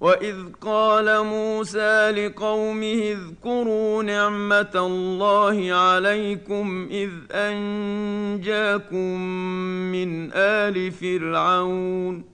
واذ قال موسى لقومه اذكروا نعمه الله عليكم اذ انجاكم من ال فرعون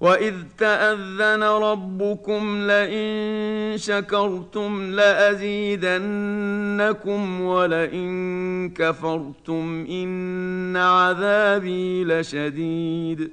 واذ تاذن ربكم لئن شكرتم لازيدنكم ولئن كفرتم ان عذابي لشديد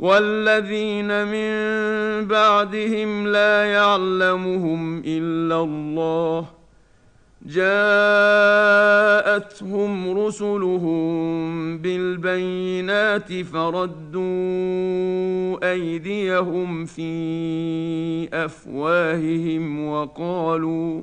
والذين من بعدهم لا يعلمهم إلا الله. جاءتهم رسلهم بالبينات فردوا أيديهم في أفواههم وقالوا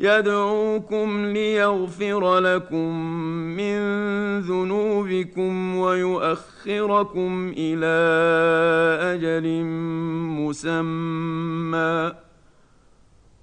يدعوكم ليغفر لكم من ذنوبكم ويؤخركم إلى أجل مسمى.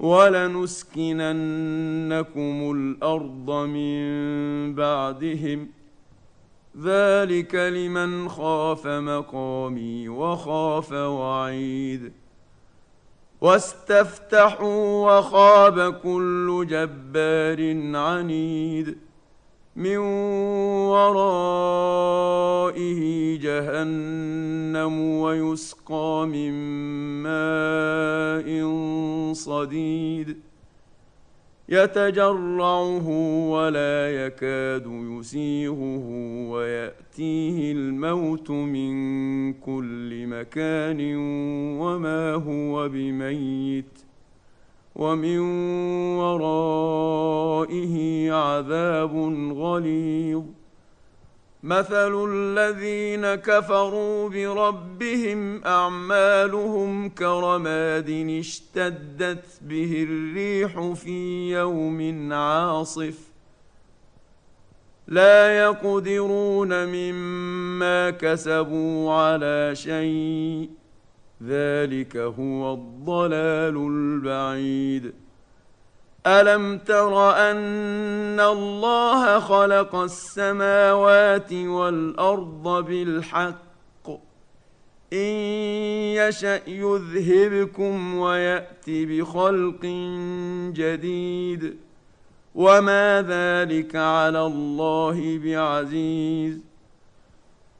ولنسكننكم الأرض من بعدهم. ذلك لمن خاف مقامي وخاف وعيد. واستفتحوا وخاب كل جبار عنيد. من ورائه جهنم ويسقى من ماء صديد يتجرعه ولا يكاد يسيغه ويأتيه الموت من كل مكان وما هو بميت ومن ورائه عذاب غليظ. مثل الذين كفروا بربهم اعمالهم كرماد اشتدت به الريح في يوم عاصف. لا يقدرون مما كسبوا على شيء. ذلك هو الضلال البعيد. ألم تر أن الله خلق السماوات والأرض بالحق؟ إن يشأ يذهبكم ويأت بخلق جديد. وما ذلك على الله بعزيز.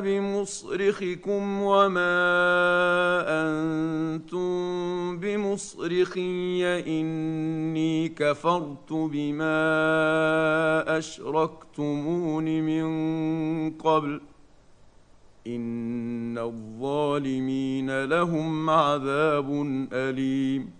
بمصرخكم وما أنتم بمصرخي إني كفرت بما أشركتمون من قبل إن الظالمين لهم عذاب أليم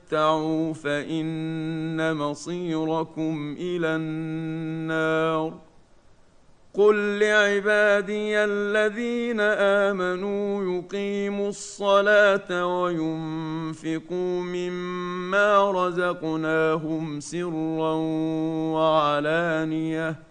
تمتعوا فإن مصيركم إلى النار. قل لعبادي الذين آمنوا يقيموا الصلاة وينفقوا مما رزقناهم سرا وعلانية.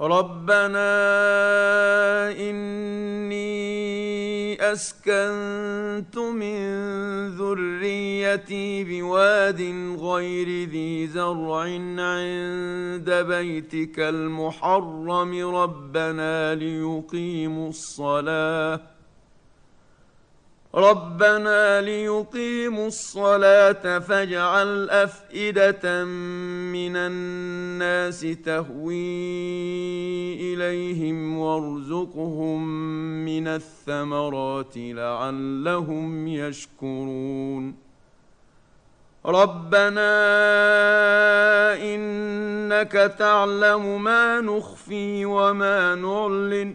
ربنا إني أسكنت من ذريتي بواد غير ذي زرع عند بيتك المحرم. ربنا ليقيموا الصلاة. ربنا ليقيموا الصلاة فاجعل أفئدة من الناس تهوي إليهم وارزقهم من الثمرات لعلهم يشكرون. ربنا ان إنك تعلم ما نخفي وما نعلن.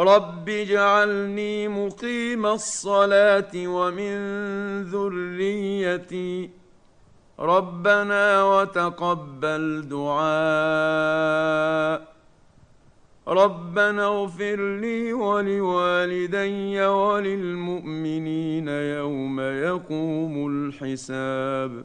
رب اجعلني مقيم الصلاه ومن ذريتي ربنا وتقبل دعاء ربنا اغفر لي ولوالدي وللمؤمنين يوم يقوم الحساب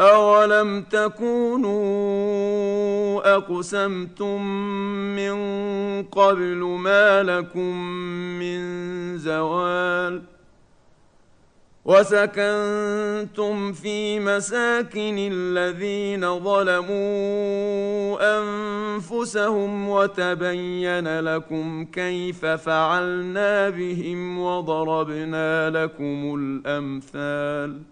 أولم تكونوا أقسمتم من قبل ما لكم من زوال وسكنتم في مساكن الذين ظلموا أنفسهم وتبين لكم كيف فعلنا بهم وضربنا لكم الأمثال ۖ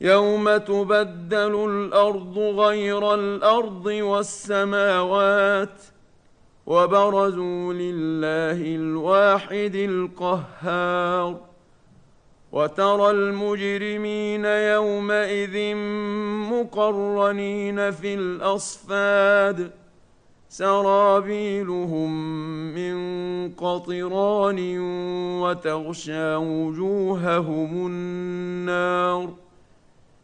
يوم تبدل الأرض غير الأرض والسماوات وبرزوا لله الواحد القهار وترى المجرمين يومئذ مقرنين في الاصفاد سرابيلهم من قطران وتغشى وجوههم النار